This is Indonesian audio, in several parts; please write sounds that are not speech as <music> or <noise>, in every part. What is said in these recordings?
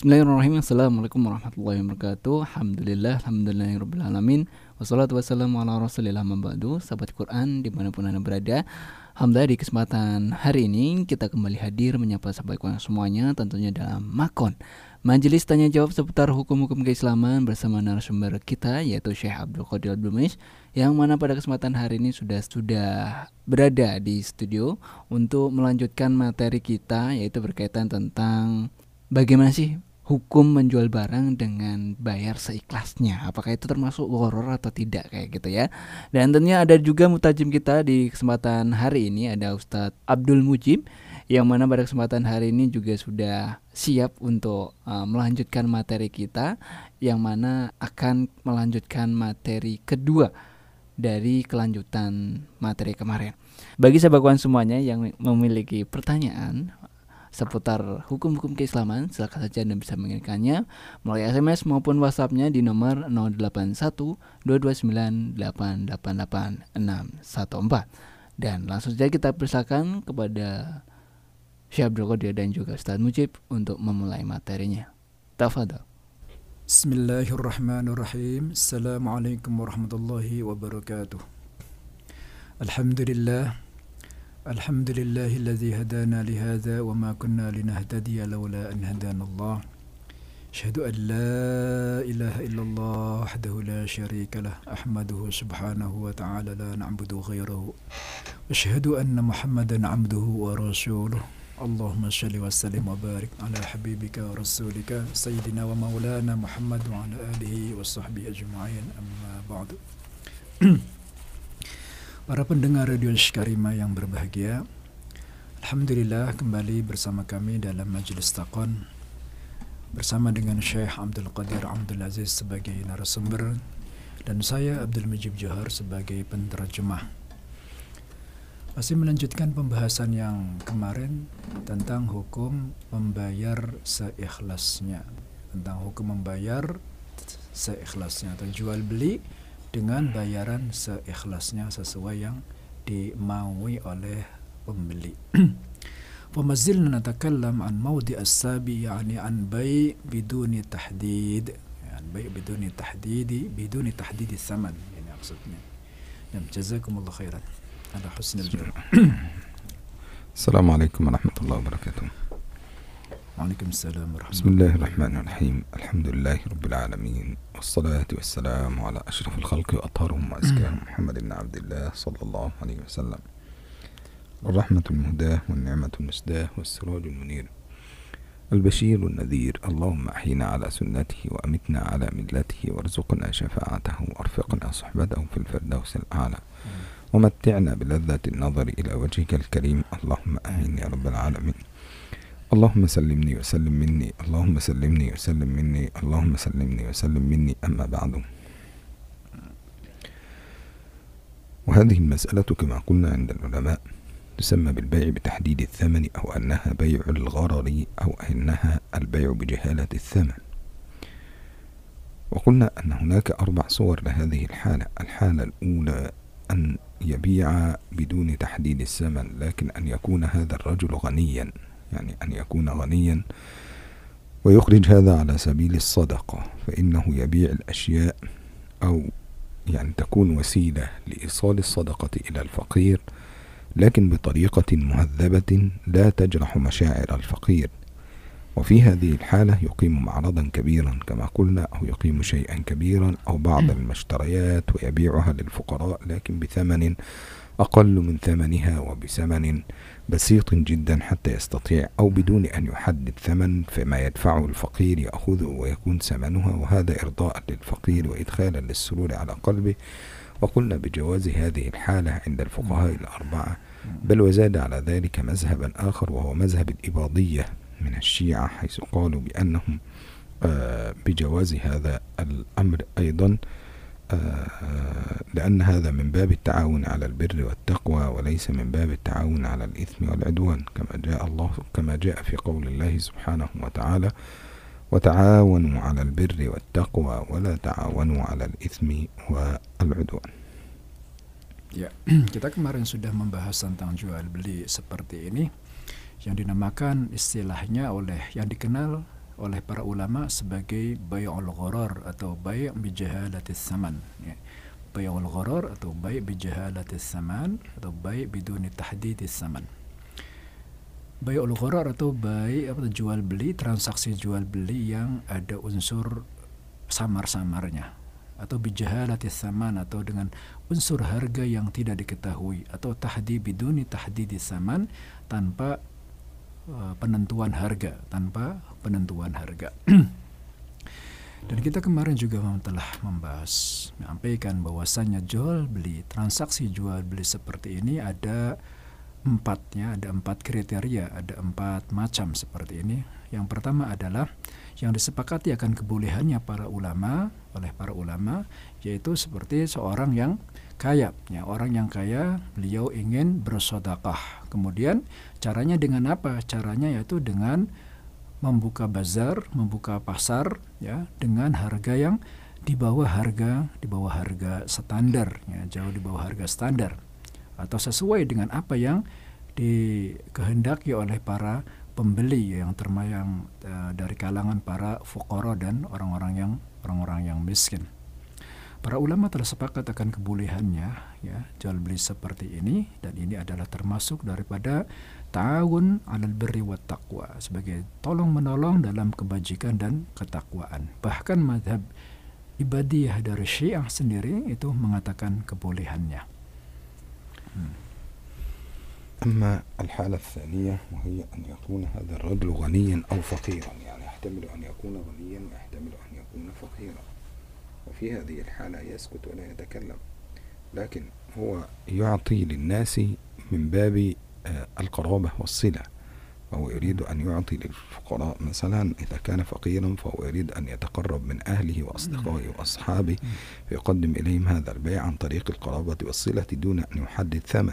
Bismillahirrahmanirrahim. Assalamualaikum warahmatullahi wabarakatuh. Alhamdulillah Alhamdulillahirrahmanirrahim Wassalatu wassalamu ala rasulillah mabadu Sahabat Quran di mana pun anda berada Alhamdulillah di kesempatan hari ini Kita kembali hadir menyapa sahabat Quran semuanya Tentunya dalam Makon. Majelis tanya jawab seputar hukum-hukum keislaman Bersama narasumber kita Yaitu Syekh Abdul Qadir Abdul Yang mana pada kesempatan hari ini sudah sudah berada di studio Untuk melanjutkan materi kita Yaitu berkaitan tentang Bagaimana sih hukum menjual barang dengan bayar seikhlasnya. Apakah itu termasuk horor atau tidak kayak gitu ya. Dan tentunya ada juga mutajim kita di kesempatan hari ini ada Ustadz Abdul Mujib yang mana pada kesempatan hari ini juga sudah siap untuk uh, melanjutkan materi kita yang mana akan melanjutkan materi kedua dari kelanjutan materi kemarin. Bagi sahabat semuanya yang memiliki pertanyaan seputar hukum-hukum keislaman, silakan saja Anda bisa mengirimkannya melalui SMS maupun WhatsApp-nya di nomor 081229888614. Dan langsung saja kita persilakan kepada Syekh Qadir dan juga Ustaz Mujib untuk memulai materinya. Tafadhol. Bismillahirrahmanirrahim. Assalamualaikum warahmatullahi wabarakatuh. Alhamdulillah الحمد لله الذي هدانا لهذا وما كنا لنهتدي لولا أن هدانا الله. أشهد أن لا إله إلا الله وحده لا شريك له أحمده سبحانه وتعالى لا نعبد غيره أشهد أن محمدا عبده ورسوله. اللهم صل وسلم وبارك على حبيبك ورسولك سيدنا ومولانا محمد وعلى آله وصحبه أجمعين. أما بعد. <clears throat> Para pendengar Radio Syikarima yang berbahagia Alhamdulillah kembali bersama kami dalam Majelis Taqon Bersama dengan Syekh Abdul Qadir Abdul Aziz sebagai narasumber Dan saya Abdul Majib Johar sebagai penterjemah Masih melanjutkan pembahasan yang kemarin Tentang hukum membayar seikhlasnya. Tentang hukum membayar seikhlasnya Atau jual beli dengan bayaran seikhlasnya sesuai yang dimaui oleh pembeli. <clears throat> وما زلنا نتكلم عن موضع السابي يعني عن بيع بدون تحديد يعني بيع بدون تحديد بدون تحديد الثمن يعني أقصدني نعم جزاكم الله خيرا على حسن الجواب السلام عليكم ورحمة الله وبركاته وعليكم السلام ورحمة بسم الله الرحمن الرحيم. الحمد لله رب العالمين والصلاة والسلام على أشرف الخلق وأطهرهم وأزكاهم. <clears throat> محمد بن عبد الله صلى الله عليه وسلم. الرحمة المهداة والنعمة المسداة والسراج المنير. البشير النذير. اللهم أحينا على سنته وأمتنا على ملته وارزقنا شفاعته وأرفقنا صحبته في الفردوس الأعلى. ومتعنا بلذة النظر إلى وجهك الكريم. اللهم آمين يا رب العالمين. اللهم سلمني وسلم مني اللهم سلمني وسلم مني اللهم سلمني وسلم مني أما بعد. وهذه المسألة كما قلنا عند العلماء تسمى بالبيع بتحديد الثمن أو أنها بيع الغرر أو أنها البيع بجهالة الثمن. وقلنا أن هناك أربع صور لهذه الحالة. الحالة الأولى أن يبيع بدون تحديد الثمن لكن أن يكون هذا الرجل غنيا. يعني أن يكون غنيا ويخرج هذا على سبيل الصدقة فإنه يبيع الأشياء أو يعني تكون وسيلة لإيصال الصدقة إلى الفقير لكن بطريقة مهذبة لا تجرح مشاعر الفقير. وفي هذه الحالة يقيم معرضا كبيرا كما قلنا أو يقيم شيئا كبيرا أو بعض المشتريات ويبيعها للفقراء لكن بثمن أقل من ثمنها وبثمن بسيط جدا حتى يستطيع أو بدون أن يحدد ثمن فما يدفعه الفقير يأخذه ويكون ثمنها وهذا إرضاء للفقير وإدخالا للسرور على قلبه. وقلنا بجواز هذه الحالة عند الفقهاء الأربعة بل وزاد على ذلك مذهبا آخر وهو مذهب الإباضية من الشيعة حيث قالوا بأنهم آه، بجواز هذا الأمر أيضا. لأن هذا من باب التعاون على البر والتقوى وليس من باب التعاون على الإثم والعدوان كما جاء الله كما جاء في قول الله سبحانه وتعالى وتعاونوا على البر والتقوى ولا تعاونوا على الإثم والعدوان. Ya, <clears throat> kita kemarin sudah membahas tentang jual beli seperti ini yang dinamakan istilahnya oleh yang dikenal oleh para ulama sebagai bay'ul gharar atau bay' bijahalatis saman ya. Bay'ul gharar atau bay' bijahalatis saman atau bay' biduni tahdidis saman. Bay'ul gharar atau bay' apa jual beli transaksi jual beli yang ada unsur samar-samarnya atau bijahalatis saman atau dengan unsur harga yang tidak diketahui atau tahdi biduni tahdidis saman tanpa uh, penentuan harga tanpa penentuan harga. <clears throat> Dan kita kemarin juga telah membahas menyampaikan bahwasannya jual beli transaksi jual beli seperti ini ada empatnya ada empat kriteria ada empat macam seperti ini. Yang pertama adalah yang disepakati akan kebolehannya para ulama oleh para ulama yaitu seperti seorang yang kaya. Ya orang yang kaya beliau ingin bersodakah. Kemudian caranya dengan apa? Caranya yaitu dengan membuka bazar membuka pasar ya dengan harga yang di bawah harga di bawah harga standar ya jauh di bawah harga standar atau sesuai dengan apa yang dikehendaki oleh para pembeli yang termayang uh, dari kalangan para fukara dan orang-orang yang orang-orang yang miskin. Para ulama telah sepakat akan kebolehannya ya jual beli seperti ini dan ini adalah termasuk daripada ta'awun 'alal birri wat taqwa sebagai tolong menolong dalam kebajikan dan ketakwaan. Bahkan madhab ibadiyah dari Syiah sendiri itu mengatakan kebolehannya. Hmm. أما الحالة الثانية وهي أن يكون هذا الرجل غنيا أو فقيرا يعني يحتمل أن يكون غنيا ويحتمل أن يكون فقيرا وفي هذه الحالة يسكت ولا يتكلم لكن هو يعطي للناس من باب آه، القرابة والصلة فهو يريد أن يعطي للفقراء مثلا إذا كان فقيرا فهو يريد أن يتقرب من أهله وأصدقائه وأصحابه فيقدم إليهم هذا البيع عن طريق القرابة والصلة دون أن يحدد ثمن.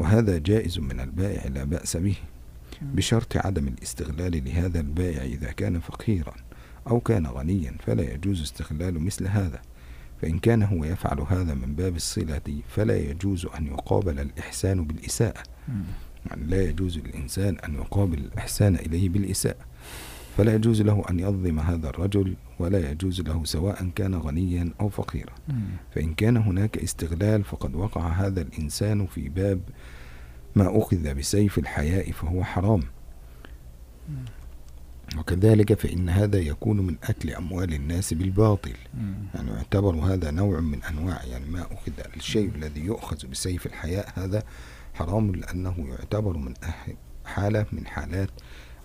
وهذا جائز من البائع لا بأس به. بشرط عدم الاستغلال لهذا البائع إذا كان فقيرا أو كان غنيا فلا يجوز استغلال مثل هذا. فإن كان هو يفعل هذا من باب الصلة فلا يجوز أن يقابل الإحسان بالإساءة. يعني لا يجوز للإنسان أن يقابل الإحسان إليه بالإساءة. فلا يجوز له أن يظلم هذا الرجل ولا يجوز له سواء كان غنيا أو فقيرا. فإن كان هناك استغلال فقد وقع هذا الإنسان في باب ما أخذ بسيف الحياء فهو حرام. وكذلك فإن هذا يكون من أكل أموال الناس بالباطل. يعني يعتبر هذا نوع من أنواع يعني ما أخذ الشيء الذي يؤخذ بسيف الحياء هذا حرام لأنه يعتبر من حالة من حالات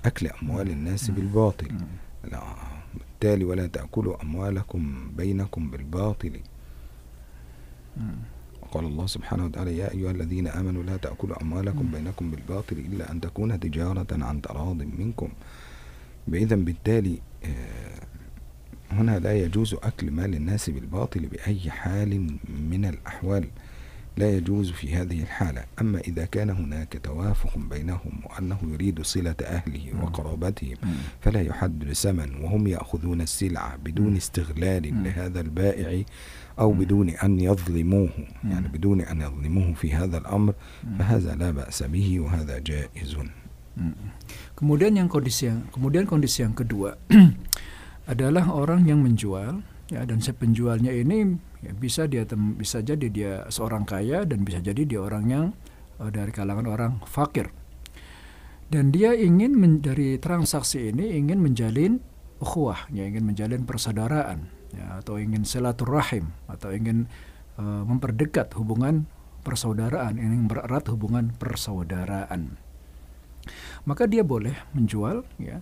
أكل أموال الناس بالباطل. لا بالتالي ولا تأكلوا أموالكم بينكم بالباطل. وقال الله سبحانه وتعالى يا أيها الذين آمنوا لا تأكلوا أموالكم بينكم بالباطل إلا أن تكون تجارة عن تراض منكم. إذا بالتالي آه، هنا لا يجوز أكل مال الناس بالباطل بأي حال من الأحوال. لا يجوز في هذه الحالة. أما إذا كان هناك توافق بينهم وأنه يريد صلة أهله وقرابتهم فلا يحدد ثمن وهم يأخذون السلعة بدون استغلال لهذا البائع أو بدون أن يظلموه. يعني بدون أن يظلموه في هذا الأمر فهذا لا بأس به وهذا جائز. Kemudian yang kondisi yang kemudian kondisi yang kedua <clears throat> adalah orang yang menjual ya dan si penjualnya ini ya, bisa dia bisa jadi dia seorang kaya dan bisa jadi dia orang yang uh, dari kalangan orang fakir. Dan dia ingin dari transaksi ini ingin menjalin ukhuwah ya ingin menjalin persaudaraan ya atau ingin silaturahim atau ingin uh, memperdekat hubungan persaudaraan ingin bererat hubungan persaudaraan. Maka dia boleh menjual ya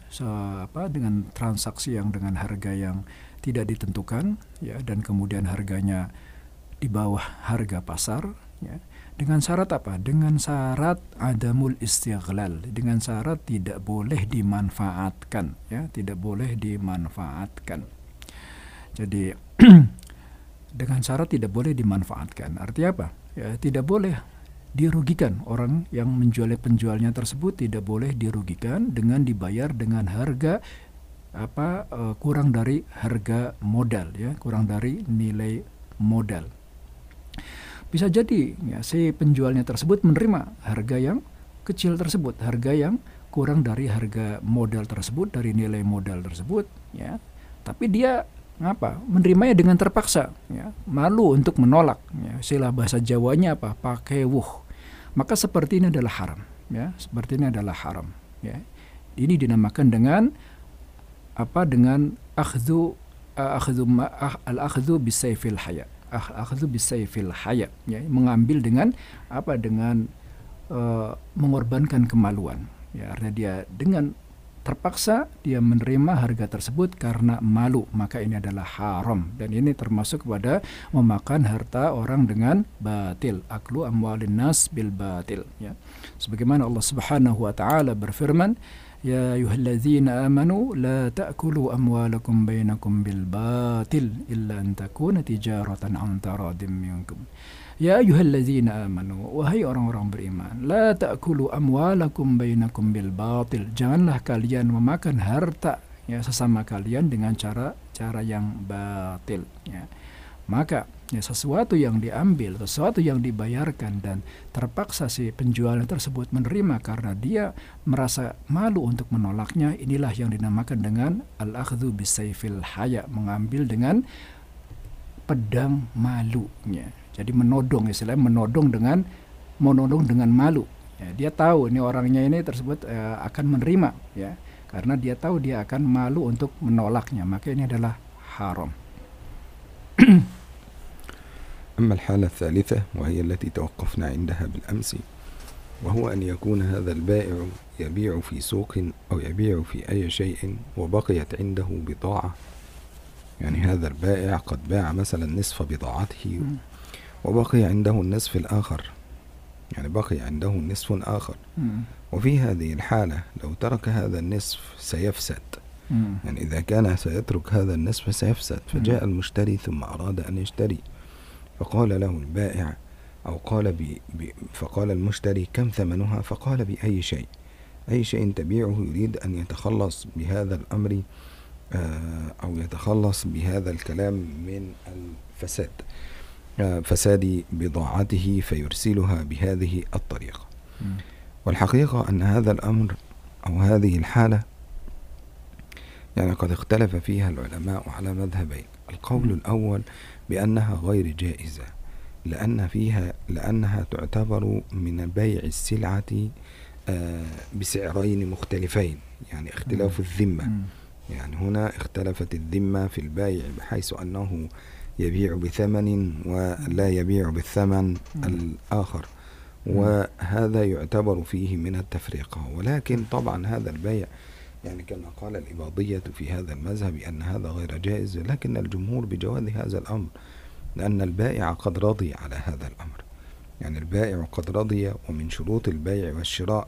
apa dengan transaksi yang dengan harga yang tidak ditentukan ya dan kemudian harganya di bawah harga pasar ya. Dengan syarat apa? Dengan syarat adamul istighlal dengan syarat tidak boleh dimanfaatkan ya tidak boleh dimanfaatkan. Jadi <clears throat> dengan syarat tidak boleh dimanfaatkan artinya apa? Ya tidak boleh dirugikan orang yang menjual penjualnya tersebut tidak boleh dirugikan dengan dibayar dengan harga apa uh, kurang dari harga modal ya kurang dari nilai modal bisa jadi ya si penjualnya tersebut menerima harga yang kecil tersebut harga yang kurang dari harga modal tersebut, dari nilai modal tersebut, ya. Tapi dia ngapa? Menerimanya dengan terpaksa, ya. Malu untuk menolak, ya. Istilah bahasa Jawanya apa? Pakai wuh. Maka seperti ini adalah haram, ya. Seperti ini adalah haram, ya. Ini dinamakan dengan apa? Dengan akhdhu akhdhu al akhdhu bisayfil haya. Akhdhu bisayfil haya, ya. Mengambil dengan apa? Dengan uh, mengorbankan kemaluan, ya. Artinya dia dengan terpaksa dia menerima harga tersebut karena malu maka ini adalah haram dan ini termasuk kepada memakan harta orang dengan batil aklu amwalin nas bil batil ya sebagaimana Allah Subhanahu wa taala berfirman ya ayyuhalladzina amanu la ta'kulu amwalakum bainakum bil batil illa an takuna tijaratan an taradim minkum Ya ayyuhalladzina amanu wahai orang-orang beriman la ta'kulu amwalakum bainakum bil batil janganlah kalian memakan harta ya sesama kalian dengan cara cara yang batil. Ya. Maka ya sesuatu yang diambil sesuatu yang dibayarkan dan terpaksa si penjual tersebut menerima karena dia merasa malu untuk menolaknya inilah yang dinamakan dengan al-akhdhu bisayfil haya mengambil dengan pedang malunya jadi menodong istilahnya menodong dengan menodong dengan malu. Ya, dia tahu ini orangnya ini tersebut uh, akan menerima ya karena dia tahu dia akan malu untuk menolaknya maka ini adalah haram. <clears throat> أما الحالة الثالثة وهي التي توقفنا عندها بالأمس وهو أن يكون هذا البائع يبيع في سوق أو يبيع في أي شيء وبقيت عنده بضاعة. يعني هذا البائع قد باع مثلا نصف بضاعته وبقي عنده النصف الآخر. يعني بقي عنده نصف آخر. وفي هذه الحالة لو ترك هذا النصف سيفسد. يعني إذا كان سيترك هذا النصف سيفسد. فجاء المشتري ثم أراد أن يشتري. فقال له البائع أو قال بي بي فقال المشتري كم ثمنها؟ فقال بأي شيء. أي شيء تبيعه يريد أن يتخلص بهذا الأمر أو يتخلص بهذا الكلام من الفساد فساد بضاعته فيرسلها بهذه الطريقة. والحقيقة أن هذا الأمر أو هذه الحالة يعني قد اختلف فيها العلماء على مذهبين. القول الأول بأنها غير جائزة لأن فيها لأنها تعتبر من بيع السلعة بسعرين مختلفين يعني اختلاف الذمة. يعني هنا اختلفت الذمة في البيع بحيث أنه يبيع بثمن ولا يبيع بالثمن الآخر. وهذا يعتبر فيه من التفرقة ولكن طبعا هذا البيع يعني كما قال الإباضية في هذا المذهب أن هذا غير جائز لكن الجمهور بجواز هذا الأمر لأن البائع قد رضي على هذا الأمر. يعني البائع قد رضي ومن شروط البيع والشراء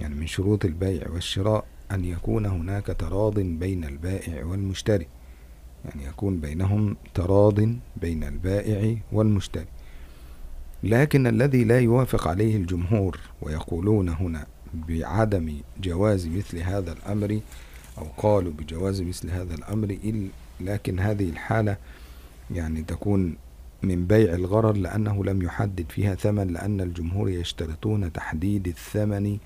يعني من شروط البيع والشراء أن يكون هناك تراض بين البائع والمشتري. يعني يكون بينهم تراض بين البائع والمشتري. لكن الذي لا يوافق عليه الجمهور ويقولون هنا بعدم جواز مثل هذا الأمر أو قالوا بجواز مثل هذا الأمر لكن هذه الحالة يعني تكون من بيع الغرر لأنه لم يحدد فيها ثمن لأن الجمهور يشترطون تحديد الثمن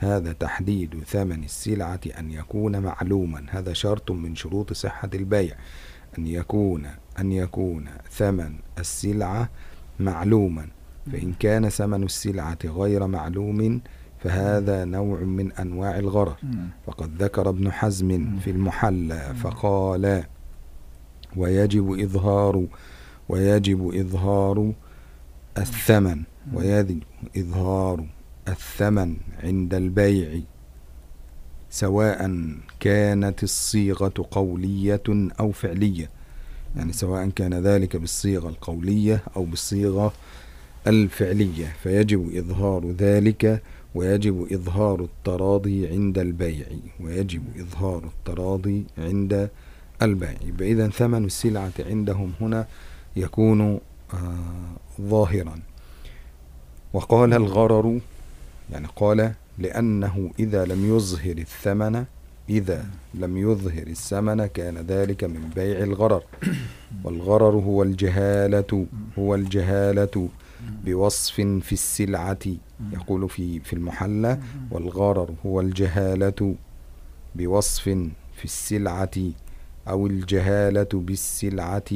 هذا تحديد ثمن السلعة أن يكون معلوما. هذا شرط من شروط صحة البيع. أن يكون أن يكون ثمن السلعة معلوما. فإن كان ثمن السلعة غير معلوم فهذا نوع من أنواع الغرر. فقد ذكر ابن حزم في المحلى فقال ويجب إظهار ويجب إظهار الثمن ويجب إظهار الثمن عند البيع سواء كانت الصيغة قولية أو فعلية. يعني سواء كان ذلك بالصيغة القولية أو بالصيغة الفعلية. فيجب إظهار ذلك ويجب إظهار التراضي عند البيع ويجب إظهار التراضي عند البيع. إذا ثمن السلعة عندهم هنا يكون آه ظاهرا. وقال الغرر يعني قال لأنه إذا لم يظهر الثمن إذا لم يظهر الثمن كان ذلك من بيع الغرر. والغرر هو الجهالة هو الجهالة. بوصف في السلعة يقول في في المحلى والغرر هو الجهالة بوصف في السلعة أو الجهالة بالسلعة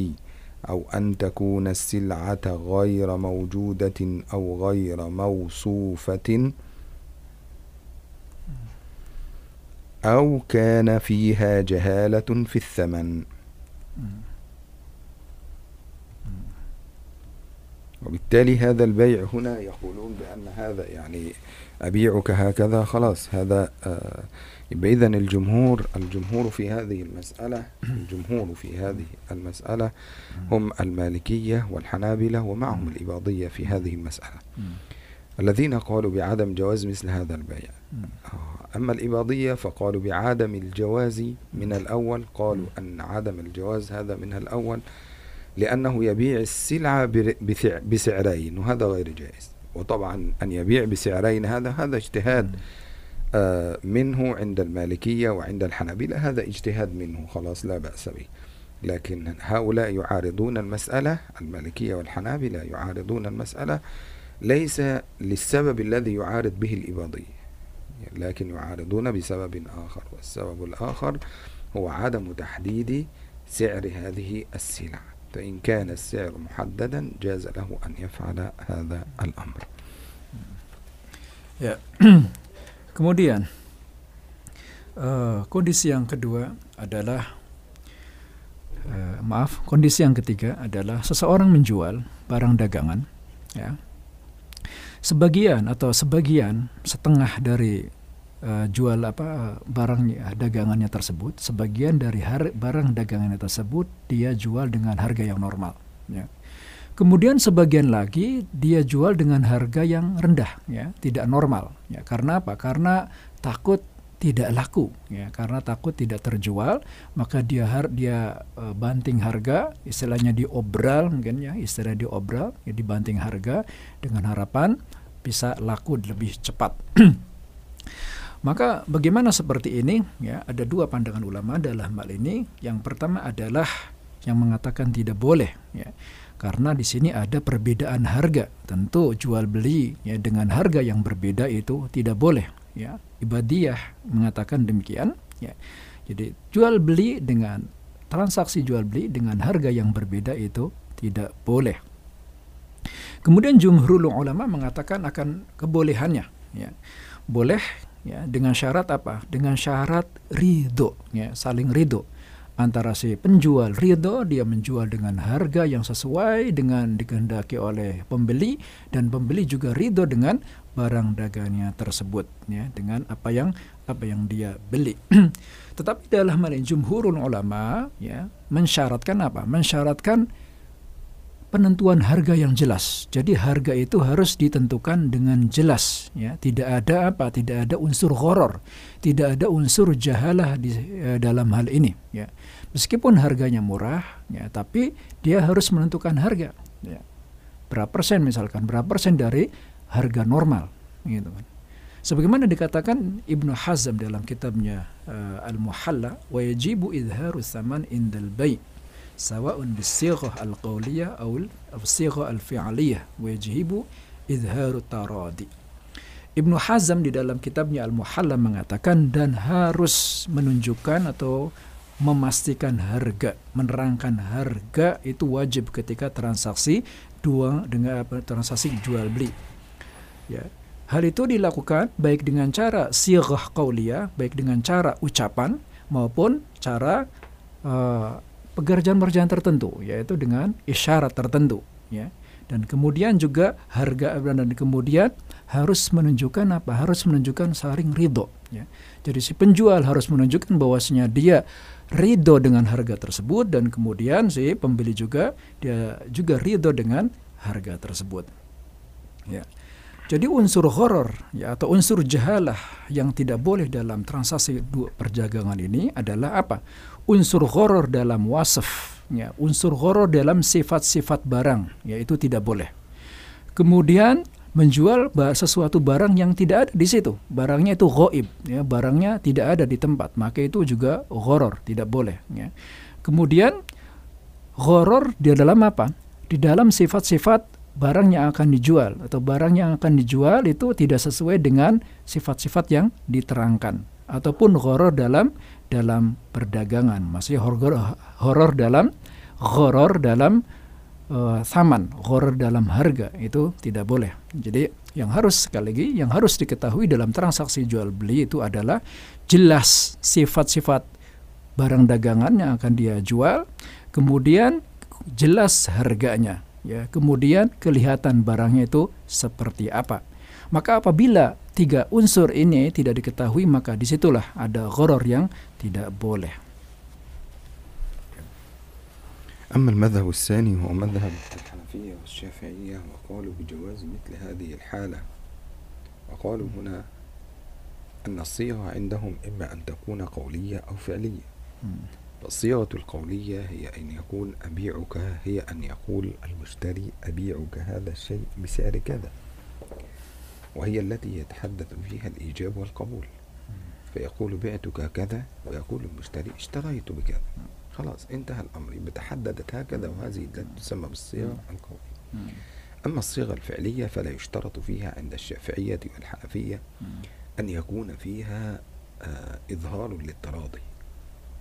أو أن تكون السلعة غير موجودة أو غير موصوفة. أو كان فيها جهالة في الثمن. وبالتالي هذا البيع هنا يقولون بأن هذا يعني أبيعك هكذا خلاص هذا آه إذا الجمهور الجمهور في هذه المسألة الجمهور في هذه المسألة هم المالكية والحنابلة ومعهم الإباضية في هذه المسألة. الذين قالوا بعدم جواز مثل هذا البيع. آه، أما الإباضية فقالوا بعدم الجواز من الأول قالوا أن عدم الجواز هذا من الأول لأنه يبيع السلعة بسعرين وهذا غير جائز. وطبعا أن يبيع بسعرين هذا هذا اجتهاد آه، منه عند المالكية وعند الحنابلة. هذا اجتهاد منه خلاص لا بأس به. لكن هؤلاء يعارضون المسألة المالكية والحنابلة يعارضون المسألة ليس للسبب الذي يعارض به الإباضية لكن يعارضون بسبب آخر. والسبب الآخر هو عدم تحديد سعر هذه السلع. فإن كان السعر محددا جاز له أن يفعل هذا الأمر ya <clears throat> kemudian uh, kondisi yang kedua adalah uh, maaf kondisi yang ketiga adalah seseorang menjual barang dagangan ya sebagian atau sebagian setengah dari uh, jual apa barangnya dagangannya tersebut sebagian dari har barang dagangannya tersebut dia jual dengan harga yang normal ya. Kemudian sebagian lagi dia jual dengan harga yang rendah ya tidak normal ya. Karena apa? Karena takut tidak laku ya. Karena takut tidak terjual maka dia har dia uh, banting harga istilahnya diobral mungkin ya istilah diobral ya dibanting harga dengan harapan bisa laku lebih cepat <clears throat> maka bagaimana seperti ini? Ya ada dua pandangan ulama dalam hal ini. Yang pertama adalah yang mengatakan tidak boleh ya. Karena di sini ada perbedaan harga. Tentu jual beli ya dengan harga yang berbeda itu tidak boleh ya. Ibadiyah mengatakan demikian ya. Jadi jual beli dengan transaksi jual beli dengan harga yang berbeda itu tidak boleh. Kemudian jumhurul ulama mengatakan akan kebolehannya ya. Boleh ya dengan syarat apa dengan syarat ridho ya saling ridho antara si penjual ridho dia menjual dengan harga yang sesuai dengan dikehendaki oleh pembeli dan pembeli juga ridho dengan barang dagangnya tersebut ya dengan apa yang apa yang dia beli. <clears throat> Tetapi dalam hal ini jumhurul ulama ya mensyaratkan apa? Mensyaratkan penentuan harga yang jelas. Jadi harga itu harus ditentukan dengan jelas ya. Tidak ada apa? Tidak ada unsur horor, tidak ada unsur jahalah di eh, dalam hal ini ya Meskipun harganya murah, ya, tapi dia harus menentukan harga. Ya. Berapa persen misalkan, berapa persen dari harga normal, gitu kan. Sebagaimana dikatakan Ibnu Hazm dalam kitabnya uh, Al-Muhalla, wa yajibu idharu saman indal bay' sawa'un bisighah al-qawliyah aw al-sighah al-fi'liyah wa yajibu idharu taradi. Ibnu Hazm di dalam kitabnya Al-Muhalla mengatakan dan harus menunjukkan atau memastikan harga, menerangkan harga itu wajib ketika transaksi dua dengan transaksi jual beli. Ya. Hal itu dilakukan baik dengan cara sirah qauliyah, baik dengan cara ucapan maupun cara uh, pekerjaan-pekerjaan tertentu, yaitu dengan isyarat tertentu, ya. Dan kemudian juga harga dan kemudian harus menunjukkan apa? Harus menunjukkan saling ridho, ya. Jadi si penjual harus menunjukkan bahwasanya dia ridho dengan harga tersebut dan kemudian si pembeli juga dia juga ridho dengan harga tersebut. Ya. Jadi unsur horor ya atau unsur jahalah yang tidak boleh dalam transaksi dua perdagangan ini adalah apa? Unsur horor dalam wasaf, ya, unsur horor dalam sifat-sifat barang, yaitu tidak boleh. Kemudian menjual sesuatu barang yang tidak ada di situ. Barangnya itu goib, ya, barangnya tidak ada di tempat. Maka itu juga horor, tidak boleh. Ya. Kemudian horor di dalam apa? Di dalam sifat-sifat barang yang akan dijual atau barang yang akan dijual itu tidak sesuai dengan sifat-sifat yang diterangkan ataupun horor dalam dalam perdagangan. Maksudnya horor horor dalam horor dalam uh, saman horor dalam harga itu tidak boleh. Jadi yang harus sekali lagi yang harus diketahui dalam transaksi jual beli itu adalah jelas sifat-sifat barang dagangan yang akan dia jual kemudian jelas harganya ya kemudian kelihatan barangnya itu seperti apa maka apabila tiga unsur ini tidak diketahui maka disitulah ada gharar yang tidak boleh أما المذهب الثاني هو مذهب الحنفية والشافعية وقالوا بجواز مثل هذه الحالة وقالوا هنا أن الصيغة عندهم إما أن تكون قولية أو فعلية فالصيغة القولية هي أن يقول أبيعك هي أن يقول المشتري أبيعك هذا الشيء بسعر كذا. وهي التي يتحدث فيها الإيجاب والقبول. فيقول بعتك كذا ويقول المشتري اشتريت بكذا. خلاص انتهى الأمر. بتحددت هكذا وهذه تسمى بالصيغة القولية. أما الصيغة الفعلية فلا يشترط فيها عند الشافعية والحنفية أن يكون فيها آه إظهار للتراضي.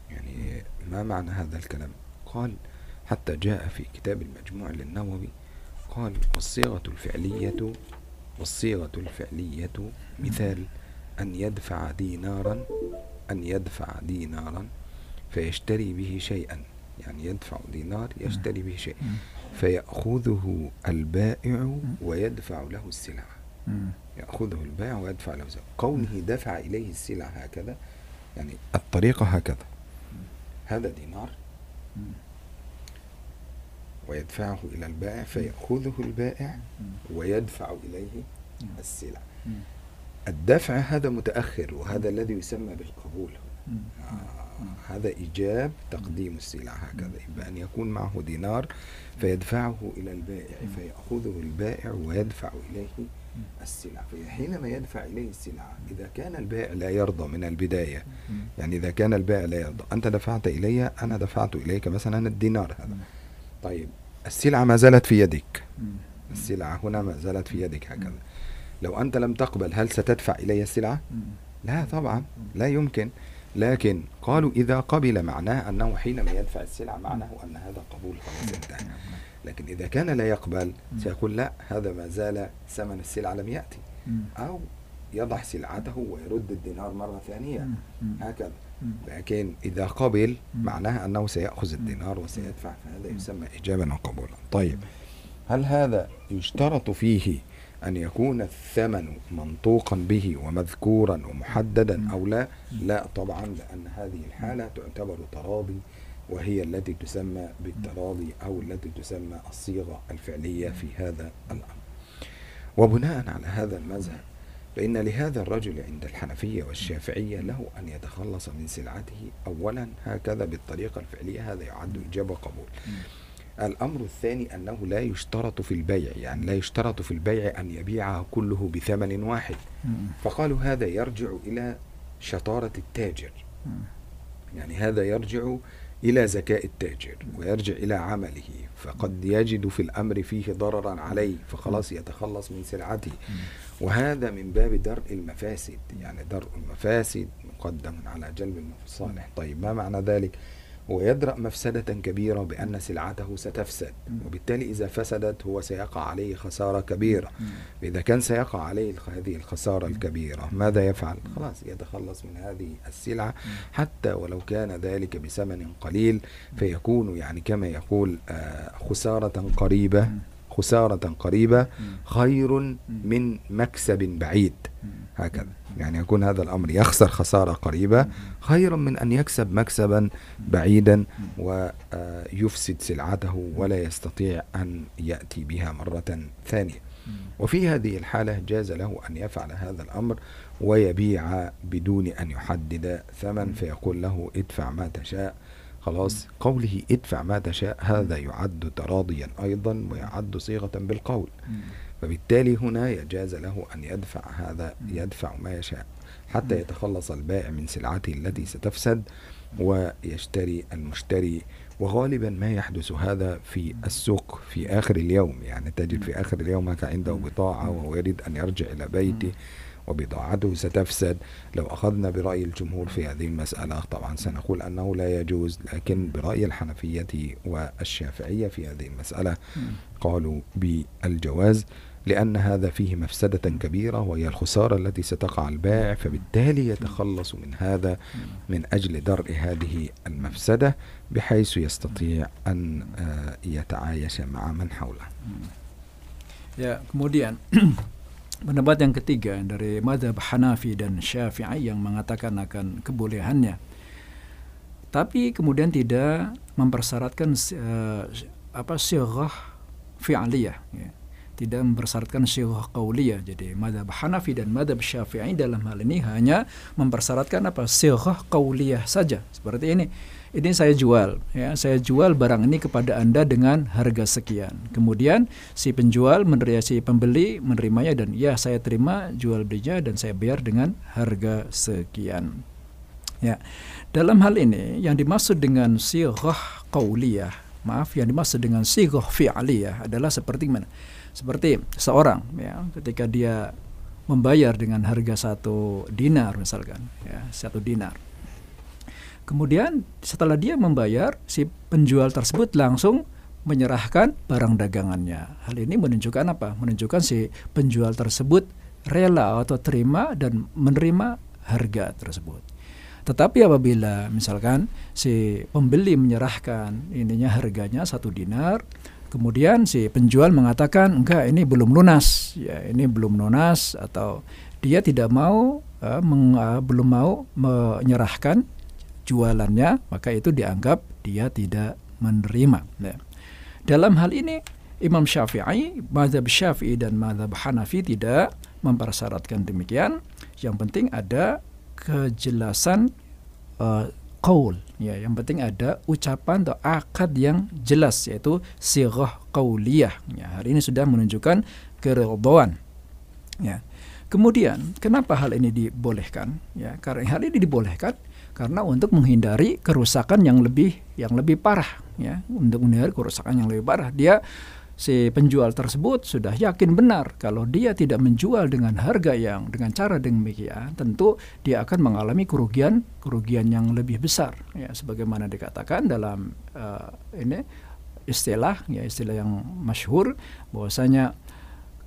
يعني ما معنى هذا الكلام؟ قال حتى جاء في كتاب المجموع للنووي قال والصيغة الفعلية والصيغة الفعلية مثال أن يدفع دينارا أن يدفع دينارا فيشتري به شيئا. يعني يدفع دينار يشتري به شيء. فيأخذه البائع ويدفع له السلعة يأخذه البائع ويدفع له السلعة كونه دفع إليه السلعة هكذا يعني الطريقة هكذا. هذا دينار ويدفعه إلى البائع فيأخذه البائع ويدفع إليه السلع. الدفع هذا متأخر وهذا الذي يسمى بالقبول. آه. هذا إيجاب تقديم السلع هكذا. يبقى أن يكون معه دينار فيدفعه إلى البائع فيأخذه البائع ويدفع إليه السلع. فحينما يدفع إليه السلع إذا كان البائع لا يرضى من البداية يعني إذا كان البائع لا يرضى أنت دفعت إلي أنا دفعت إليك مثلا الدينار هذا. طيب السلعة ما زالت في يدك. السلعة هنا ما زالت في يدك هكذا. لو أنت لم تقبل هل ستدفع إلي السلعة؟ لا طبعا لا يمكن. لكن قالوا إذا قبل معناه أنه حينما يدفع السلعة معناه أن هذا قبول خلاص انتهى. لكن إذا كان لا يقبل سيقول لا هذا ما زال ثمن السلعة لم يأتي. أو يضع سلعته ويرد الدينار مرة ثانية. هكذا. لكن إذا قبل معناه أنه سيأخذ الدينار وسيدفع فهذا يسمى إجابة وقبولا طيب. هل هذا يشترط فيه أن يكون الثمن منطوقا به ومذكورا ومحددا أو لا. لا طبعا لأن هذه الحالة تعتبر تراضي وهي التي تسمى بالتراضي أو التي تسمى الصيغة الفعلية في هذا الأمر. وبناء على هذا المذهب فإن لهذا الرجل عند الحنفية والشافعية له أن يتخلص من سلعته أولا. هكذا بالطريقة الفعلية هذا يعد إجابة قبول. الأمر الثاني أنه لا يشترط في البيع يعني لا يشترط في البيع أن يبيعها كله بثمن واحد. فقالوا هذا يرجع إلى شطارة التاجر. يعني هذا يرجع إلى ذكاء التاجر ويرجع إلى عمله. فقد يجد في الأمر فيه ضررا عليه فخلاص يتخلص من سلعته. وهذا من باب درء المفاسد. يعني درء المفاسد مقدم على جلب المصالح طيب ما معنى ذلك؟ ويدرأ مفسدة كبيرة بأن سلعته ستفسد وبالتالي إذا فسدت هو سيقع عليه خسارة كبيرة. إذا كان سيقع عليه هذه الخسارة الكبيرة ماذا يفعل؟ خلاص يتخلص من هذه السلعة. حتى ولو كان ذلك بثمن قليل فيكون يعني كما يقول خسارة قريبة. خسارة قريبة خير من مكسب بعيد. هكذا. يعني يكون هذا الأمر يخسر خسارة قريبة خيرا من أن يكسب مكسبا بعيدا ويفسد سلعته ولا يستطيع أن يأتي بها مرة ثانية. وفي هذه الحالة جاز له أن يفعل هذا الأمر ويبيع بدون أن يحدد ثمن فيقول له ادفع ما تشاء خلاص قوله ادفع ما تشاء هذا يعد تراضيا أيضا ويعد صيغة بالقول. فبالتالي هنا يجاز له أن يدفع هذا يدفع ما يشاء حتى يتخلص البائع من سلعته التي ستفسد ويشتري المشتري. وغالبا ما يحدث هذا في السوق في آخر اليوم يعني تجد في آخر اليوم عنده بضاعة وهو يريد أن يرجع إلى بيته. وبضاعته ستفسد. لو أخذنا برأي الجمهور في هذه المسألة طبعا سنقول أنه لا يجوز لكن برأي الحنفية والشافعية في هذه المسألة قالوا بالجواز لأن هذا فيه مفسدة كبيرة وهي الخسارة التي ستقع البائع فبالتالي يتخلص من هذا من أجل درء هذه المفسدة بحيث يستطيع أن آه، يتعايش مع من حوله. Ya, kemudian pendapat yang ketiga dari madhab Hanafi dan Syafi'i yang mengatakan akan kebolehannya. Tapi kemudian tidak mempersyaratkan uh, apa sirah fi'liyah ya. Tidak mempersyaratkan sirah qauliyah. Jadi madhab Hanafi dan madhab Syafi'i dalam hal ini hanya mempersyaratkan apa? Sirah qauliyah saja. Seperti ini. Ini saya jual ya. Saya jual barang ini kepada anda dengan harga sekian. Kemudian si penjual menerima si pembeli menerimanya dan ya saya terima jual belinya dan saya bayar dengan harga sekian. Ya. Dalam hal ini yang dimaksud dengan sirah qauliyah maaf yang dimaksud dengan sirah fi'liyah adalah seperti mana seperti seorang ya ketika dia membayar dengan harga satu dinar misalkan ya satu dinar Kemudian setelah dia membayar, si penjual tersebut langsung menyerahkan barang dagangannya. Hal ini menunjukkan apa? Menunjukkan si penjual tersebut rela atau terima dan menerima harga tersebut. Tetapi apabila misalkan si pembeli menyerahkan ininya harganya satu dinar, kemudian si penjual mengatakan enggak ini belum lunas, ya ini belum lunas atau dia tidak mau uh, meng, uh, belum mau menyerahkan jualannya, maka itu dianggap dia tidak menerima. Ya. Dalam hal ini Imam Syafi'i, Mazhab Syafi'i dan Mazhab Hanafi tidak mempersyaratkan demikian. Yang penting ada kejelasan uh, ya yang penting ada ucapan atau akad yang jelas yaitu sirah qauliyah. Ya hari ini sudah menunjukkan keridhaan. Ya kemudian kenapa hal ini dibolehkan? Ya karena hal ini dibolehkan karena untuk menghindari kerusakan yang lebih yang lebih parah. Ya untuk menghindari kerusakan yang lebih parah. Dia si penjual tersebut sudah yakin benar kalau dia tidak menjual dengan harga yang dengan cara demikian tentu dia akan mengalami kerugian kerugian yang lebih besar. Ya sebagaimana dikatakan dalam uh, ini istilah ya istilah yang masyhur bahwasanya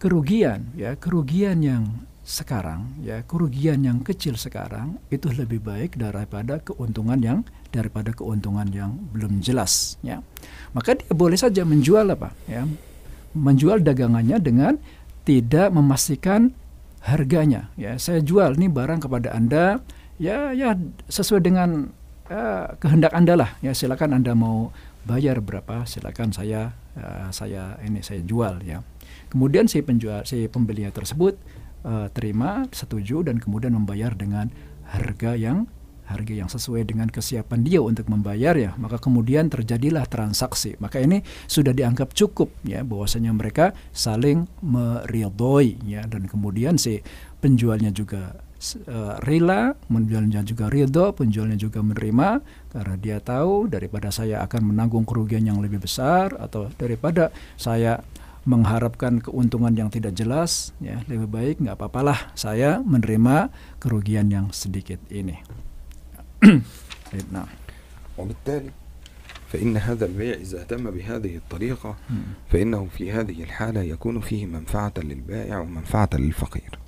kerugian ya kerugian yang sekarang ya kerugian yang kecil sekarang itu lebih baik daripada keuntungan yang daripada keuntungan yang belum jelas ya. Maka dia boleh saja menjual apa ya. Menjual dagangannya dengan tidak memastikan harganya ya. Saya jual nih barang kepada anda ya ya sesuai dengan uh, kehendak anda lah ya. Silakan anda mau bayar berapa silakan saya uh, saya ini saya jual ya. Kemudian si penjual si pembelinya tersebut uh, terima, setuju dan kemudian membayar dengan harga yang harga yang sesuai dengan kesiapan dia untuk membayar ya maka kemudian terjadilah transaksi maka ini sudah dianggap cukup ya bahwasanya mereka saling meridhoi ya dan kemudian si penjualnya juga uh, rela penjualnya juga ridho penjualnya juga menerima karena dia tahu daripada saya akan menanggung kerugian yang lebih besar atau daripada saya mengharapkan keuntungan yang tidak jelas, ya lebih baik nggak apa-apalah saya menerima kerugian yang sedikit ini. Nah. وبالتالي فإن هذا البيع إذا تم بهذه الطريقة فإنه في هذه الحالة يكون فيه منفعة للبائع ومنفعة للفقير.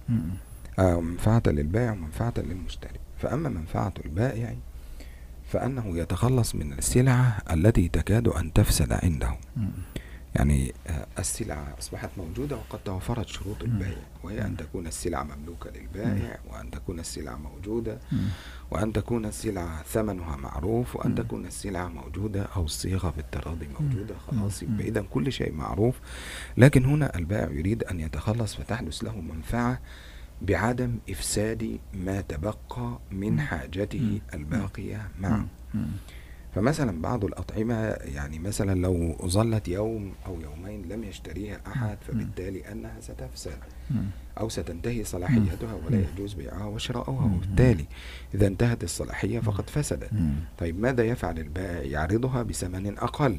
آه منفعة للبائع ومنفعة للمشتري. فأما منفعة البائع فأنه يتخلص من السلعة التي تكاد أن تفسد عنده. يعني آه، السلعة أصبحت موجودة وقد توفرت شروط البيع وهي أن تكون السلعة مملوكة للبائع وأن تكون السلعة موجودة وأن تكون السلعة ثمنها معروف وأن تكون السلعة موجودة أو الصيغة بالتراضي موجودة خلاص إذا كل شيء معروف. لكن هنا البائع يريد أن يتخلص فتحدث له منفعة بعدم إفساد ما تبقى من حاجته الباقية معه. فمثلا بعض الأطعمة يعني مثلا لو ظلت يوم أو يومين لم يشتريها أحد فبالتالي أنها ستفسد. أو ستنتهي صلاحيتها ولا يجوز بيعها وشراؤها وبالتالي إذا انتهت الصلاحية فقد فسدت. طيب ماذا يفعل البائع؟ يعرضها بثمن أقل.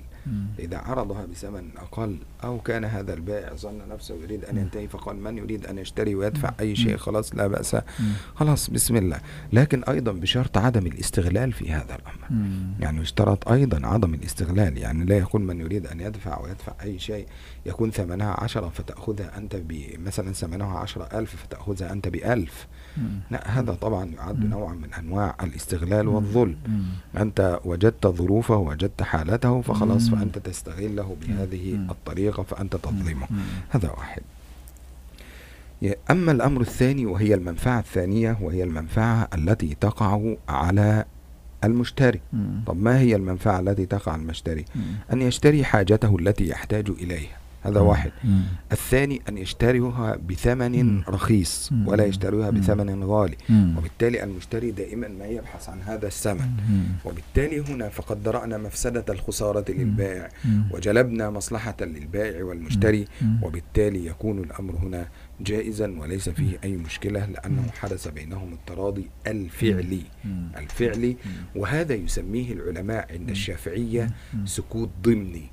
إذا عرضها بثمن أقل أو كان هذا البائع ظن نفسه يريد أن ينتهي فقال من يريد أن يشتري ويدفع أي شيء؟ خلاص لا بأس. خلاص بسم الله. لكن أيضا بشرط عدم الاستغلال في هذا الأمر. يعني يشترط أيضا عدم الاستغلال. يعني لا يكون من يريد أن يدفع ويدفع أي شيء. يكون ثمنها عشرة فتأخذها أنت مثلا ثمنها عشرة ألف فتأخذها أنت بألف لا هذا طبعا يعد نوعا من أنواع الاستغلال والظلم. أنت وجدت ظروفه وجدت حالته فخلاص فأنت تستغله بهذه الطريقة فأنت تظلمه. هذا واحد. أما الأمر الثاني وهي المنفعة الثانية وهي المنفعة التي تقع على المشتري. طب ما هي المنفعة التي تقع على المشتري؟ أن يشتري حاجته التي يحتاج إليها. هذا واحد. الثاني أن يشتريها بثمن رخيص ولا يشتريها بثمن غالي. وبالتالي المشتري دائما ما يبحث عن هذا الثمن. وبالتالي هنا فقد درأنا مفسدة الخسارة للبائع. وجلبنا مصلحة للبائع والمشتري. وبالتالي يكون الأمر هنا جائزا وليس فيه أي مشكلة لأنه حدث بينهم التراضي الفعلي. الفعلي. وهذا يسميه العلماء عند الشافعية سكوت ضمني.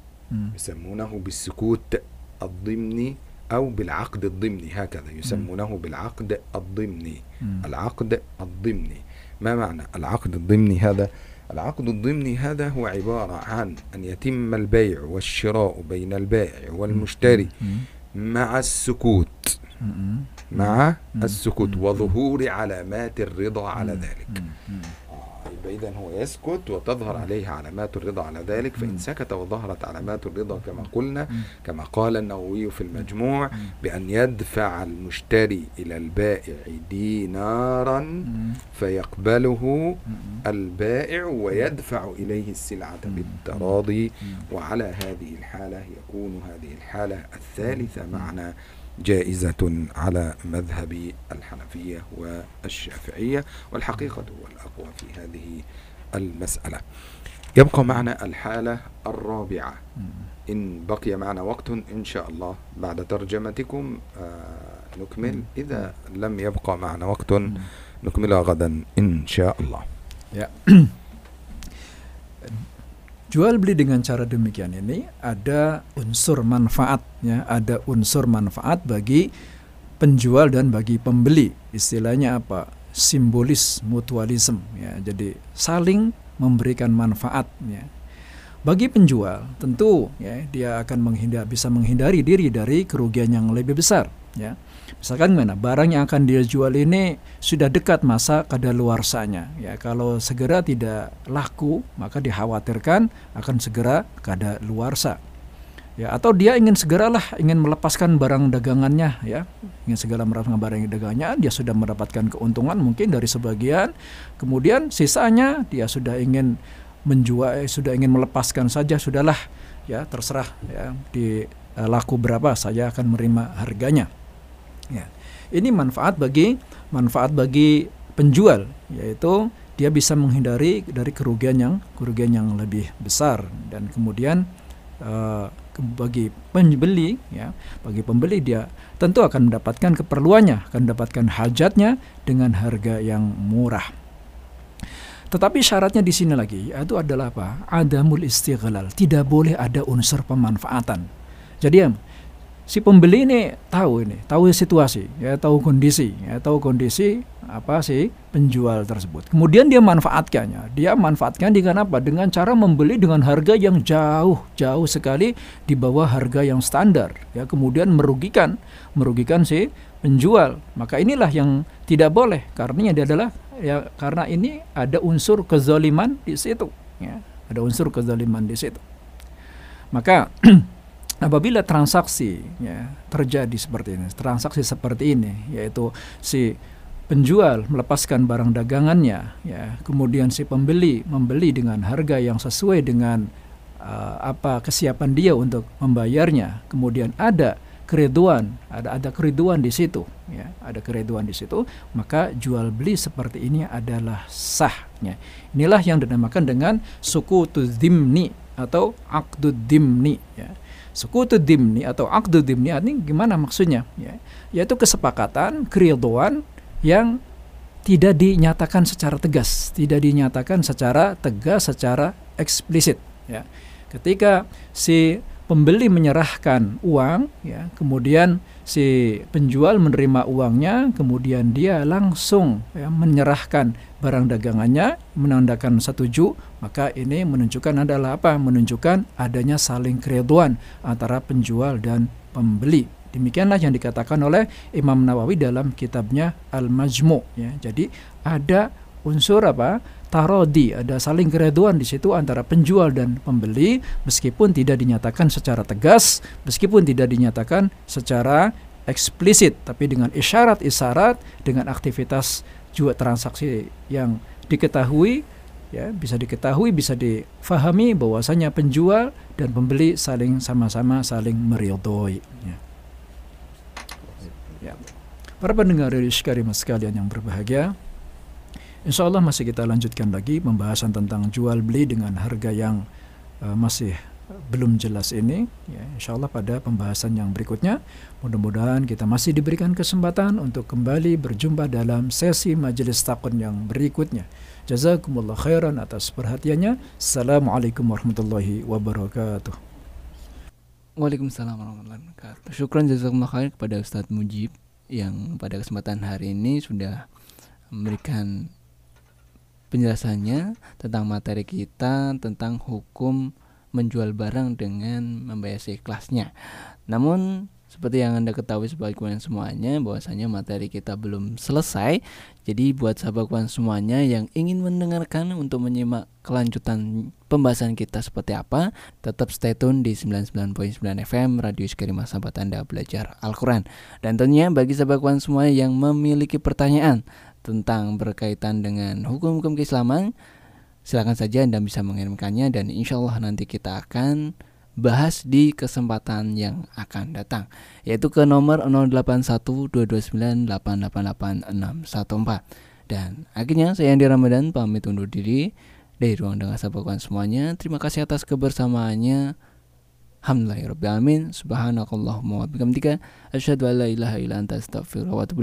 يسمونه بالسكوت الضمني أو بالعقد الضمني هكذا. يسمونه بالعقد الضمني. العقد الضمني. ما معنى العقد الضمني هذا؟ العقد الضمني هذا هو عبارة عن أن يتم البيع والشراء بين البائع والمشتري مع السكوت. مع السكوت وظهور علامات الرضا على ذلك. فإذا هو يسكت وتظهر عليه علامات الرضا على ذلك فإن سكت وظهرت علامات الرضا كما قلنا كما قال النووي في المجموع بأن يدفع المشتري إلى البائع دينارا فيقبله البائع ويدفع إليه السلعة بالتراضي. وعلى هذه الحالة يكون هذه الحالة الثالثة معنا. جائزة على مذهب الحنفية والشافعية والحقيقة هو الأقوى في هذه المسألة. يبقى معنا الحالة الرابعة. إن بقي معنا وقت إن شاء الله بعد ترجمتكم آه نكمل. إذا لم يبقى معنا وقت نكملها غدا إن شاء الله. Jual beli dengan cara demikian ini ada unsur manfaatnya, ada unsur manfaat bagi penjual dan bagi pembeli. Istilahnya apa? Simbolis mutualisme ya. Jadi saling memberikan manfaat. Bagi penjual tentu ya dia akan menghindar bisa menghindari diri dari kerugian yang lebih besar ya. Misalkan mana barang yang akan dia jual ini sudah dekat masa kadaluarsanya. Ya, kalau segera tidak laku, maka dikhawatirkan akan segera kadaluarsa. Ya, atau dia ingin segeralah ingin melepaskan barang dagangannya ya. Ingin segera melepaskan barang dagangannya, dia sudah mendapatkan keuntungan mungkin dari sebagian. Kemudian sisanya dia sudah ingin menjual eh, sudah ingin melepaskan saja sudahlah ya terserah ya di uh, laku berapa saya akan menerima harganya. Ini manfaat bagi manfaat bagi penjual yaitu dia bisa menghindari dari kerugian yang kerugian yang lebih besar. Dan kemudian uh, bagi pembeli ya bagi pembeli dia tentu akan mendapatkan keperluannya akan mendapatkan hajatnya dengan harga yang murah. Tetapi syaratnya di sini lagi itu adalah apa? Adamul istighlal tidak boleh ada unsur pemanfaatan. Jadi si pembeli ini tahu ini, tahu situasi, ya tahu kondisi, ya tahu kondisi apa sih penjual tersebut. Kemudian dia manfaatkannya. Dia manfaatkan dengan apa? Dengan cara membeli dengan harga yang jauh, jauh sekali di bawah harga yang standar, ya. Kemudian merugikan, merugikan si penjual. Maka inilah yang tidak boleh. Karena dia adalah ya karena ini ada unsur kezaliman di situ, ya. Ada unsur kezaliman di situ. Maka <clears throat> apabila transaksi ya, terjadi seperti ini, transaksi seperti ini, yaitu si penjual melepaskan barang dagangannya, ya, kemudian si pembeli membeli dengan harga yang sesuai dengan uh, apa kesiapan dia untuk membayarnya, kemudian ada keriduan, ada ada keriduan di situ, ya, ada keriduan di situ, maka jual beli seperti ini adalah sahnya. Inilah yang dinamakan dengan suku dimni atau akdu dimni, ya Sekutu dimni atau akdu dimni ini gimana maksudnya? Ya, yaitu kesepakatan, keriduan yang tidak dinyatakan secara tegas, tidak dinyatakan secara tegas, secara eksplisit. Ya, ketika si pembeli menyerahkan uang, ya, kemudian si penjual menerima uangnya, kemudian dia langsung ya, menyerahkan barang dagangannya, menandakan setuju, maka ini menunjukkan adalah apa? Menunjukkan adanya saling keriduan antara penjual dan pembeli. Demikianlah yang dikatakan oleh Imam Nawawi dalam kitabnya Al-Majmu. Ya. Jadi ada unsur apa? tarodi, ada saling keriduan di situ antara penjual dan pembeli meskipun tidak dinyatakan secara tegas, meskipun tidak dinyatakan secara eksplisit, tapi dengan isyarat-isyarat, dengan aktivitas juga transaksi yang diketahui ya bisa diketahui bisa difahami bahwasanya penjual dan pembeli saling sama-sama saling meridhoi ya. ya. Para pendengar dari sekalian yang berbahagia, Insya Allah masih kita lanjutkan lagi pembahasan tentang jual beli dengan harga yang uh, masih belum jelas ini. Ya, insya Allah pada pembahasan yang berikutnya, mudah-mudahan kita masih diberikan kesempatan untuk kembali berjumpa dalam sesi majelis takun yang berikutnya. Jazakumullah khairan atas perhatiannya. Assalamualaikum warahmatullahi wabarakatuh. Waalaikumsalam warahmatullahi wabarakatuh. Syukran jazakumullah khair kepada Ustadz Mujib yang pada kesempatan hari ini sudah memberikan penjelasannya tentang materi kita tentang hukum menjual barang dengan membayar seikhlasnya. Namun seperti yang Anda ketahui sebagai semuanya bahwasanya materi kita belum selesai. Jadi buat sahabat semuanya yang ingin mendengarkan untuk menyimak kelanjutan pembahasan kita seperti apa, tetap stay tune di 99.9 FM Radio Sekarima Sahabat Anda Belajar Al-Quran. Dan tentunya bagi sahabat kawan semua yang memiliki pertanyaan tentang berkaitan dengan hukum-hukum keislaman, silakan saja Anda bisa mengirimkannya dan insya Allah nanti kita akan bahas di kesempatan yang akan datang yaitu ke nomor 081229888614 dan akhirnya saya Andi Ramadan pamit undur diri dari ruang dengar sahabat semuanya. Terima kasih atas kebersamaannya. Alhamdulillahirrahmanirrahim Subhanakallahumma wa bihamdika. Asyhadu an la ilaha illa anta astaghfiruka wa atubu